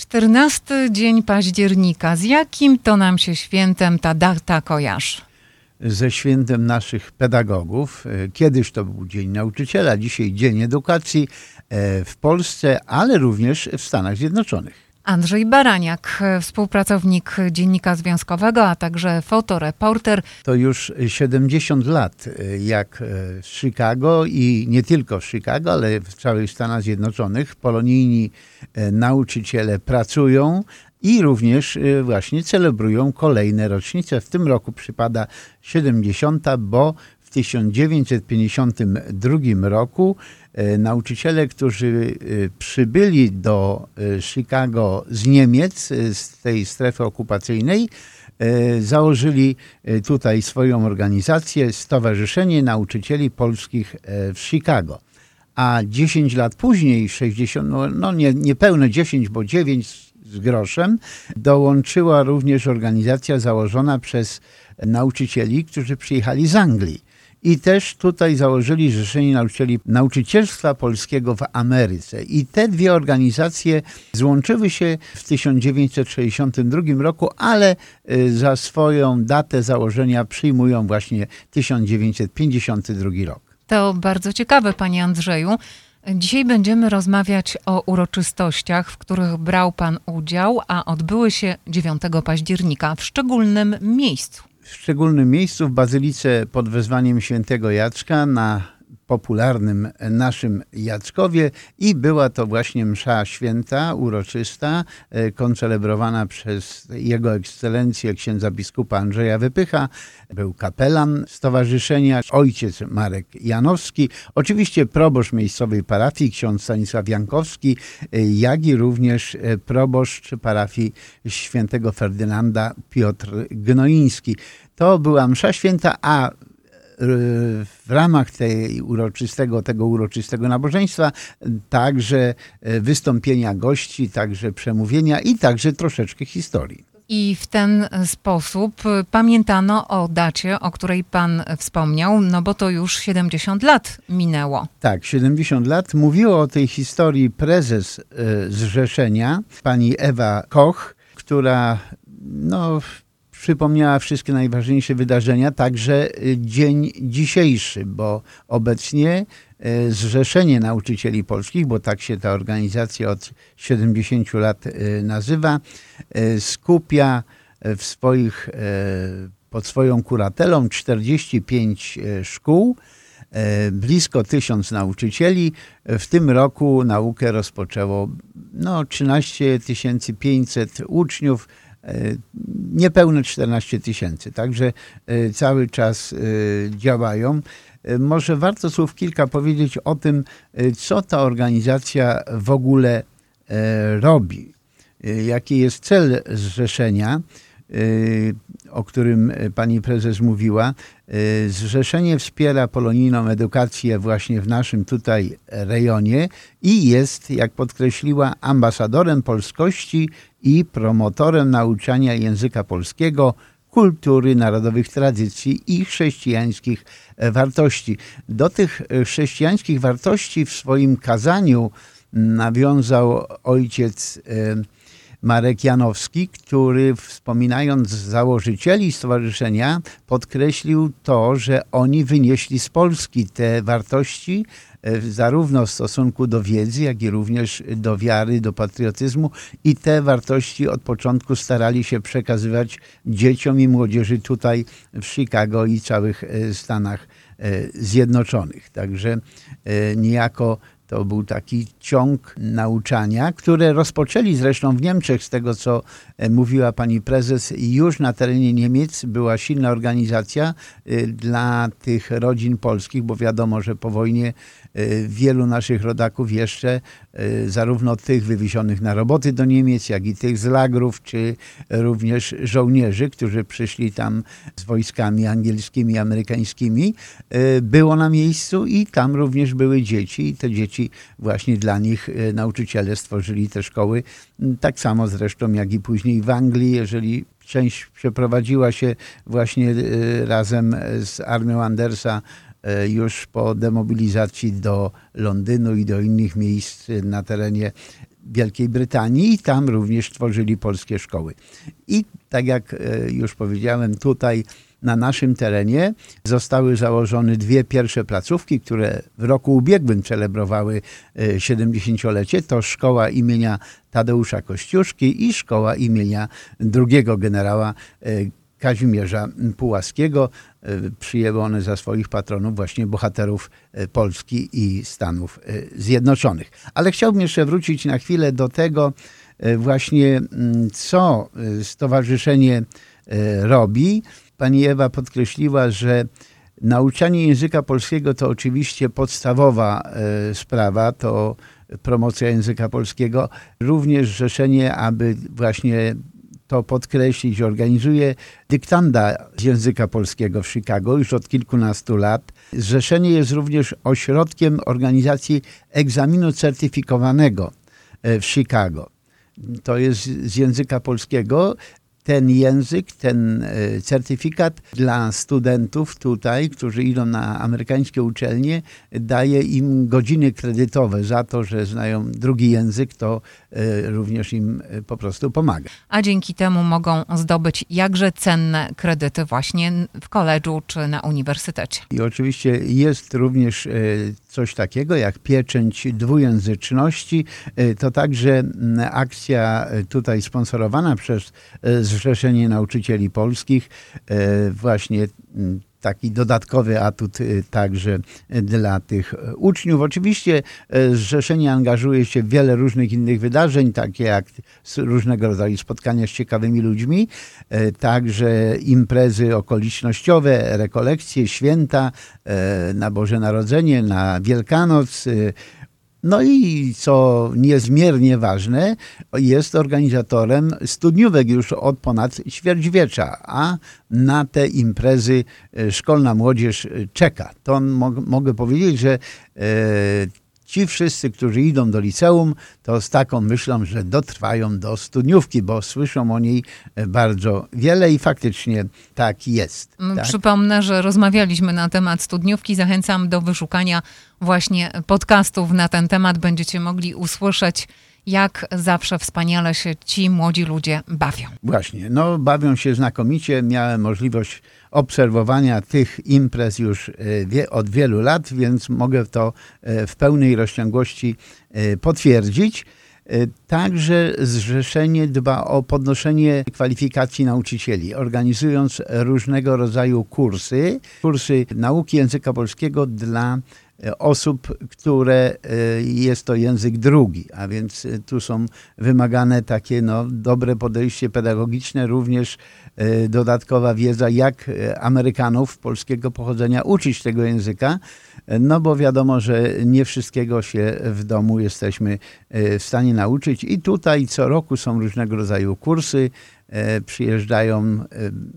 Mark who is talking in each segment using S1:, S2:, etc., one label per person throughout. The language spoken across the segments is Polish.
S1: 14 dzień października. Z jakim to nam się świętem ta data kojarzy?
S2: Ze świętem naszych pedagogów. E, Kiedyś to był Dzień Nauczyciela, dzisiaj Dzień Edukacji e, w Polsce, ale również w Stanach Zjednoczonych.
S1: Andrzej Baraniak, współpracownik Dziennika Związkowego, a także fotoreporter.
S2: To już 70 lat, e, jak w Chicago i nie tylko w Chicago, ale w całych Stanach Zjednoczonych polonijni nauczyciele pracują, i również właśnie celebrują kolejne rocznice. W tym roku przypada 70, bo w 1952 roku nauczyciele, którzy przybyli do Chicago z Niemiec, z tej strefy okupacyjnej, założyli tutaj swoją organizację, Stowarzyszenie Nauczycieli Polskich w Chicago. A 10 lat później, 60, no, no nie, niepełne 10, bo 9 z groszem, dołączyła również organizacja założona przez nauczycieli, którzy przyjechali z Anglii. I też tutaj założyli Zrzeszenie Nauczycieli Nauczycielstwa Polskiego w Ameryce. I te dwie organizacje złączyły się w 1962 roku, ale za swoją datę założenia przyjmują właśnie 1952 rok.
S1: To bardzo ciekawe, panie Andrzeju. Dzisiaj będziemy rozmawiać o uroczystościach, w których brał Pan udział, a odbyły się 9 października w szczególnym miejscu.
S2: W szczególnym miejscu w Bazylice pod wezwaniem świętego Jacka na popularnym naszym Jackowie i była to właśnie msza święta, uroczysta, koncelebrowana przez jego ekscelencję księdza biskupa Andrzeja Wypycha. Był kapelan stowarzyszenia, ojciec Marek Janowski, oczywiście proboszcz miejscowej parafii, ksiądz Stanisław Jankowski, jak i również proboszcz parafii świętego Ferdynanda Piotr Gnoiński. To była msza święta, a w ramach tej uroczystego, tego uroczystego nabożeństwa także wystąpienia gości, także przemówienia i także troszeczkę historii.
S1: I w ten sposób pamiętano o dacie, o której pan wspomniał, no bo to już 70 lat minęło.
S2: Tak, 70 lat. Mówiła o tej historii prezes zrzeszenia, pani Ewa Koch, która no, przypomniała wszystkie najważniejsze wydarzenia, także dzień dzisiejszy, bo obecnie Zrzeszenie Nauczycieli Polskich, bo tak się ta organizacja od 70 lat nazywa, skupia w swoich, pod swoją kuratelą 45 szkół, blisko tysiąc nauczycieli. W tym roku naukę rozpoczęło no, 13 500 uczniów, nipełne 14 tysięcy. Także cały czas działają. Może warto słów kilka powiedzieć o tym, co ta organizacja w ogóle robi. Jaki jest cel zrzeszenia, o którym pani prezes mówiła. Zrzeszenie wspiera polonijną edukację właśnie w naszym tutaj rejonie i jest, jak podkreśliła, ambasadorem polskości i promotorem nauczania języka polskiego, kultury, narodowych tradycji i chrześcijańskich wartości. Do tych chrześcijańskich wartości w swoim kazaniu nawiązał ojciec Marek Janowski, który wspominając założycieli stowarzyszenia, podkreślił to, że oni wynieśli z Polski te wartości, zarówno w stosunku do wiedzy, jak i również do wiary, do patriotyzmu i te wartości od początku starali się przekazywać dzieciom i młodzieży tutaj w Chicago i całych Stanach Zjednoczonych. Także niejako to był taki ciąg nauczania, które rozpoczęli zresztą w Niemczech, z tego co mówiła pani prezes, już na terenie Niemiec była silna organizacja dla tych rodzin polskich, bo wiadomo, że po wojnie wielu naszych rodaków jeszcze, zarówno tych wywiezionych na roboty do Niemiec, jak i tych z lagrów, czy również żołnierzy, którzy przyszli tam z wojskami angielskimi, amerykańskimi, było na miejscu i tam również były dzieci i te dzieci właśnie dla nich nauczyciele stworzyli te szkoły. Tak samo zresztą jak i później w Anglii, jeżeli część przeprowadziła się właśnie razem z armią Andersa już po demobilizacji do Londynu i do innych miejsc na terenie Wielkiej Brytanii i tam również tworzyli polskie szkoły. I tak jak już powiedziałem, tutaj na naszym terenie zostały założone dwie pierwsze placówki, które w roku ubiegłym celebrowały 70-lecie. To szkoła imienia Tadeusza Kościuszki i szkoła imienia drugiego generała Kazimierza Pułaskiego. Przyjęły one za swoich patronów właśnie bohaterów Polski i Stanów Zjednoczonych. Ale chciałbym jeszcze wrócić na chwilę do tego właśnie, co stowarzyszenie robi. Pani Ewa podkreśliła, że nauczanie języka polskiego to oczywiście podstawowa sprawa, to promocja języka polskiego. Również zrzeszenie, aby właśnie to podkreślić, organizuje dyktanda z języka polskiego w Chicago już od kilkunastu lat. Zrzeszenie jest również ośrodkiem organizacji egzaminu certyfikowanego w Chicago. To jest z języka polskiego ten język, ten e, certyfikat dla studentów tutaj, którzy idą na amerykańskie uczelnie, daje im godziny kredytowe za to, że znają drugi język, to e, również im e, po prostu pomaga.
S1: A dzięki temu mogą zdobyć jakże cenne kredyty właśnie w koledżu czy na uniwersytecie.
S2: I oczywiście jest również coś takiego jak pieczęć dwujęzyczności. To także akcja tutaj sponsorowana przez Zrzeszenie Nauczycieli Polskich. Właśnie taki dodatkowy atut także dla tych uczniów. Oczywiście Zrzeszenie angażuje się w wiele różnych innych wydarzeń, takie jak różnego rodzaju spotkania z ciekawymi ludźmi, także imprezy okolicznościowe, rekolekcje, święta na Boże Narodzenie, na Wielkanoc, no i co niezmiernie ważne, jest organizatorem studniówek już od ponad ćwierćwiecza, a na te imprezy e, szkolna młodzież czeka. To mogę powiedzieć, że e, ci wszyscy, którzy idą do liceum, to z taką myślą, że dotrwają do studniówki, bo słyszą o niej bardzo wiele i faktycznie tak jest.
S1: Mm,
S2: tak?
S1: Przypomnę, że rozmawialiśmy na temat studniówki. Zachęcam do wyszukania właśnie podcastów na ten temat. Będziecie mogli usłyszeć jak zawsze wspaniale się ci młodzi ludzie bawią.
S2: Właśnie, no bawią się znakomicie. Miałem możliwość obserwowania tych imprez już e, od wielu lat, więc mogę to e, w pełnej rozciągłości e, potwierdzić. Także zrzeszenie dba o podnoszenie kwalifikacji nauczycieli, organizując różnego rodzaju kursy, kursy nauki języka polskiego dla osób, które jest to język drugi, a więc tu są wymagane takie no, dobre podejście pedagogiczne, również dodatkowa wiedza, jak Amerykanów polskiego pochodzenia uczyć tego języka, no bo wiadomo, że nie wszystkiego się w domu jesteśmy w stanie nauczyć i tutaj co roku są różnego rodzaju kursy, przyjeżdżają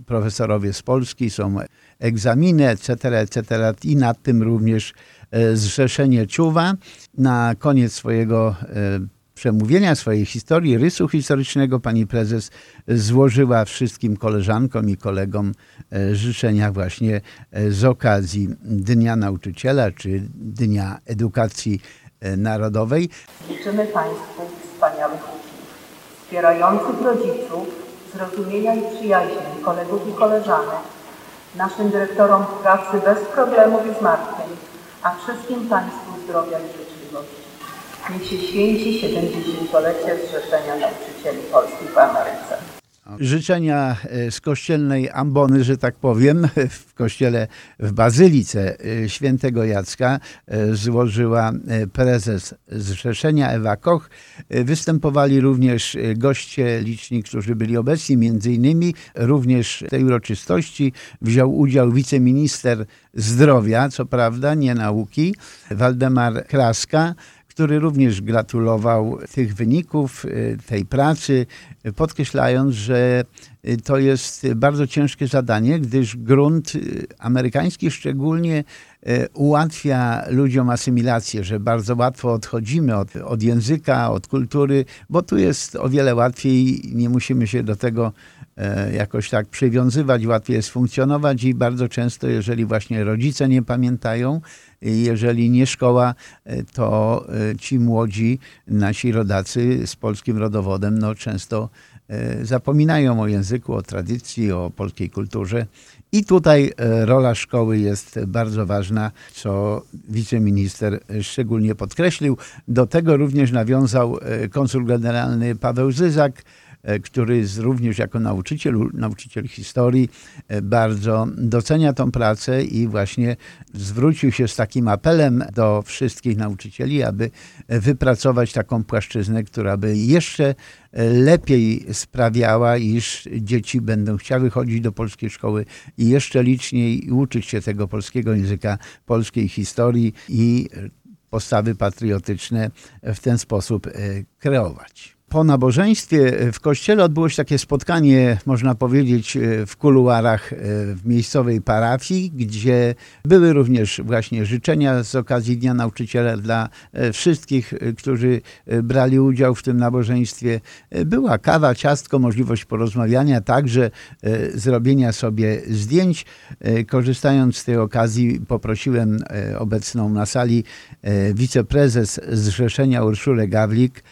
S2: profesorowie z Polski, są egzaminy, etc., etc. i nad tym również Zrzeszenie Czuwa. Na koniec swojego przemówienia, swojej historii, rysu historycznego pani prezes złożyła wszystkim koleżankom i kolegom życzenia właśnie z okazji Dnia Nauczyciela czy Dnia Edukacji Narodowej.
S3: Życzymy Państwu wspaniałych uczniów, wspierających rodziców, zrozumienia i przyjaźni kolegów i koleżanek, naszym dyrektorom pracy bez problemów i zmartwień, a wszystkim Państwu zdrowia i życzliwości. Niech się święci 70-lecie Zrzeszenia Nauczycieli Polskich w Ameryce.
S2: Życzenia z kościelnej ambony, że tak powiem, w kościele w Bazylice świętego Jacka złożyła prezes Zrzeszenia Ewa Koch. Występowali również goście liczni, którzy byli obecni, między innymi również w tej uroczystości wziął udział wiceminister zdrowia, co prawda, nie nauki, Waldemar Kraska, który również gratulował tych wyników, tej pracy, podkreślając, że to jest bardzo ciężkie zadanie, gdyż grunt amerykański szczególnie ułatwia ludziom asymilację, że bardzo łatwo odchodzimy od, od języka, od kultury, bo tu jest o wiele łatwiej, nie musimy się do tego jakoś tak przywiązywać, łatwiej jest funkcjonować i bardzo często, jeżeli właśnie rodzice nie pamiętają, jeżeli nie szkoła, e, to e, ci młodzi, nasi rodacy z polskim rodowodem, no często zapominają o języku, o tradycji, o polskiej kulturze. I tutaj rola szkoły jest bardzo ważna, co wiceminister szczególnie podkreślił. Do tego również nawiązał konsul generalny Paweł Zyzak, E, który również jako nauczyciel, nauczyciel historii e, bardzo docenia tą pracę i właśnie zwrócił się z takim apelem do wszystkich nauczycieli, aby wypracować taką płaszczyznę, która by jeszcze e, lepiej sprawiała, iż dzieci będą chciały chodzić do polskiej szkoły i jeszcze liczniej uczyć się tego polskiego języka, polskiej historii i postawy patriotyczne w ten sposób kreować po nabożeństwie w kościele odbyło się takie spotkanie, można powiedzieć, w kuluarach e, w miejscowej parafii, gdzie były również właśnie życzenia z okazji Dnia Nauczyciela dla e, wszystkich, e, którzy brali udział w tym nabożeństwie. Była kawa, ciastko, możliwość porozmawiania, także zrobienia sobie zdjęć. Korzystając z tej okazji poprosiłem obecną na sali wiceprezes Zrzeszenia Urszulę Gawlik,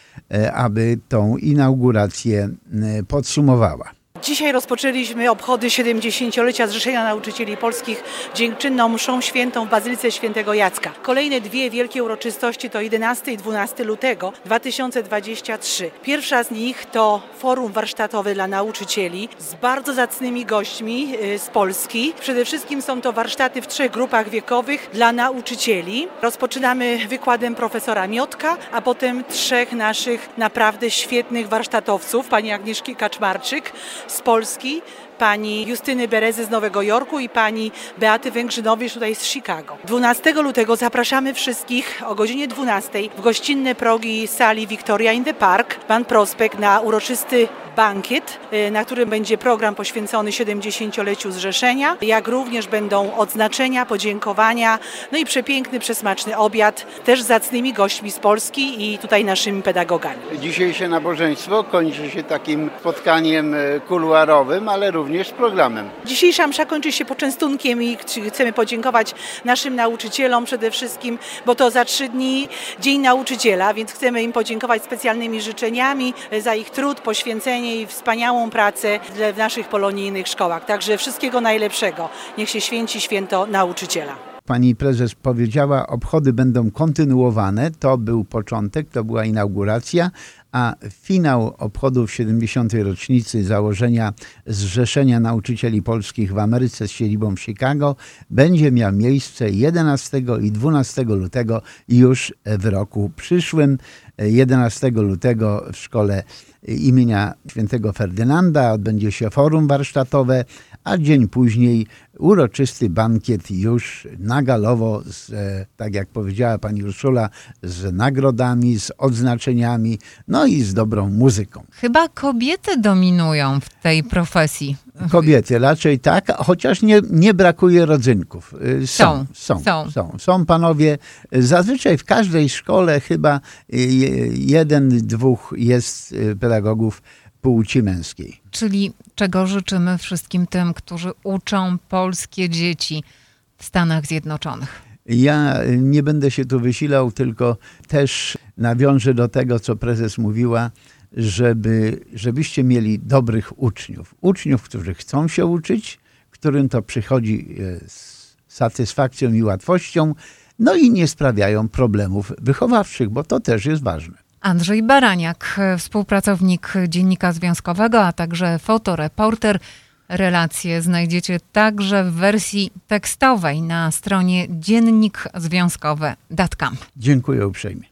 S2: aby tą inaugurację e, podsumowała.
S4: Dzisiaj rozpoczęliśmy obchody 70-lecia Zrzeszenia Nauczycieli Polskich dziękczynną mszą świętą w Bazylice Świętego Jacka. Kolejne dwie wielkie uroczystości to 11 i 12 lutego 2023. Pierwsza z nich to forum warsztatowe dla nauczycieli z bardzo zacnymi gośćmi y, z Polski. Przede wszystkim są to warsztaty w trzech grupach wiekowych dla nauczycieli. Rozpoczynamy wykładem profesora Miotka, a potem trzech naszych naprawdę świetnych warsztatowców, pani Agnieszki Kaczmarczyk, z Polski, pani Justyny Berezy z Nowego Jorku i pani Beaty Węgrzynowicz tutaj z Chicago. 12 lutego zapraszamy wszystkich o godzinie 12 w gościnne progi sali Victoria in the Park, Pan Prospekt na uroczysty bankiet, y, na którym będzie program poświęcony 70-leciu zrzeszenia, jak również będą odznaczenia, podziękowania, no i przepiękny, przesmaczny obiad, też z zacnymi gośćmi z Polski i tutaj naszymi pedagogami.
S2: Dzisiejsze nabożeństwo kończy się takim spotkaniem e, kuluarowym, ale również programem.
S4: Dzisiejsza msza kończy się poczęstunkiem i chcemy podziękować naszym nauczycielom przede wszystkim, bo to za trzy dni Dzień Nauczyciela, więc chcemy im podziękować specjalnymi życzeniami za ich trud, poświęcenie i wspaniałą pracę w naszych polonijnych szkołach. Także wszystkiego najlepszego. Niech się święci święto nauczyciela.
S2: Pani prezes powiedziała, obchody będą kontynuowane. To był początek, to była inauguracja, a finał obchodów 70. rocznicy założenia Zrzeszenia Nauczycieli Polskich w Ameryce z siedzibą w Chicago będzie miał miejsce 11 i 12 lutego już w roku przyszłym. 11 lutego w szkole imienia świętego Ferdynanda odbędzie się forum warsztatowe, a dzień później uroczysty bankiet już nagalowo, z, e, tak jak powiedziała pani Urszula, z nagrodami, z odznaczeniami, no i z dobrą muzyką.
S1: Chyba kobiety dominują w tej profesji.
S2: Kobiety raczej tak, chociaż nie, nie brakuje rodzynków.
S1: Y, są są,
S2: są, są, są. panowie. Zazwyczaj w każdej szkole chyba y, jeden, dwóch jest y, pedagogów płci męskiej.
S1: Czyli czego życzymy wszystkim tym, którzy uczą polskie dzieci w Stanach Zjednoczonych?
S2: Ja nie będę się tu wysilał, tylko też nawiążę do tego, co prezes mówiła, żeby, żebyście mieli dobrych uczniów. Uczniów, którzy chcą się uczyć, którym to przychodzi e, z satysfakcją i łatwością, no i nie sprawiają problemów wychowawczych, bo to też jest ważne.
S1: Andrzej Baraniak, współpracownik Dziennika Związkowego, a także fotoreporter. Relacje znajdziecie także w wersji tekstowej na stronie dziennikzwiązkowe.com.
S2: Dziękuję uprzejmie.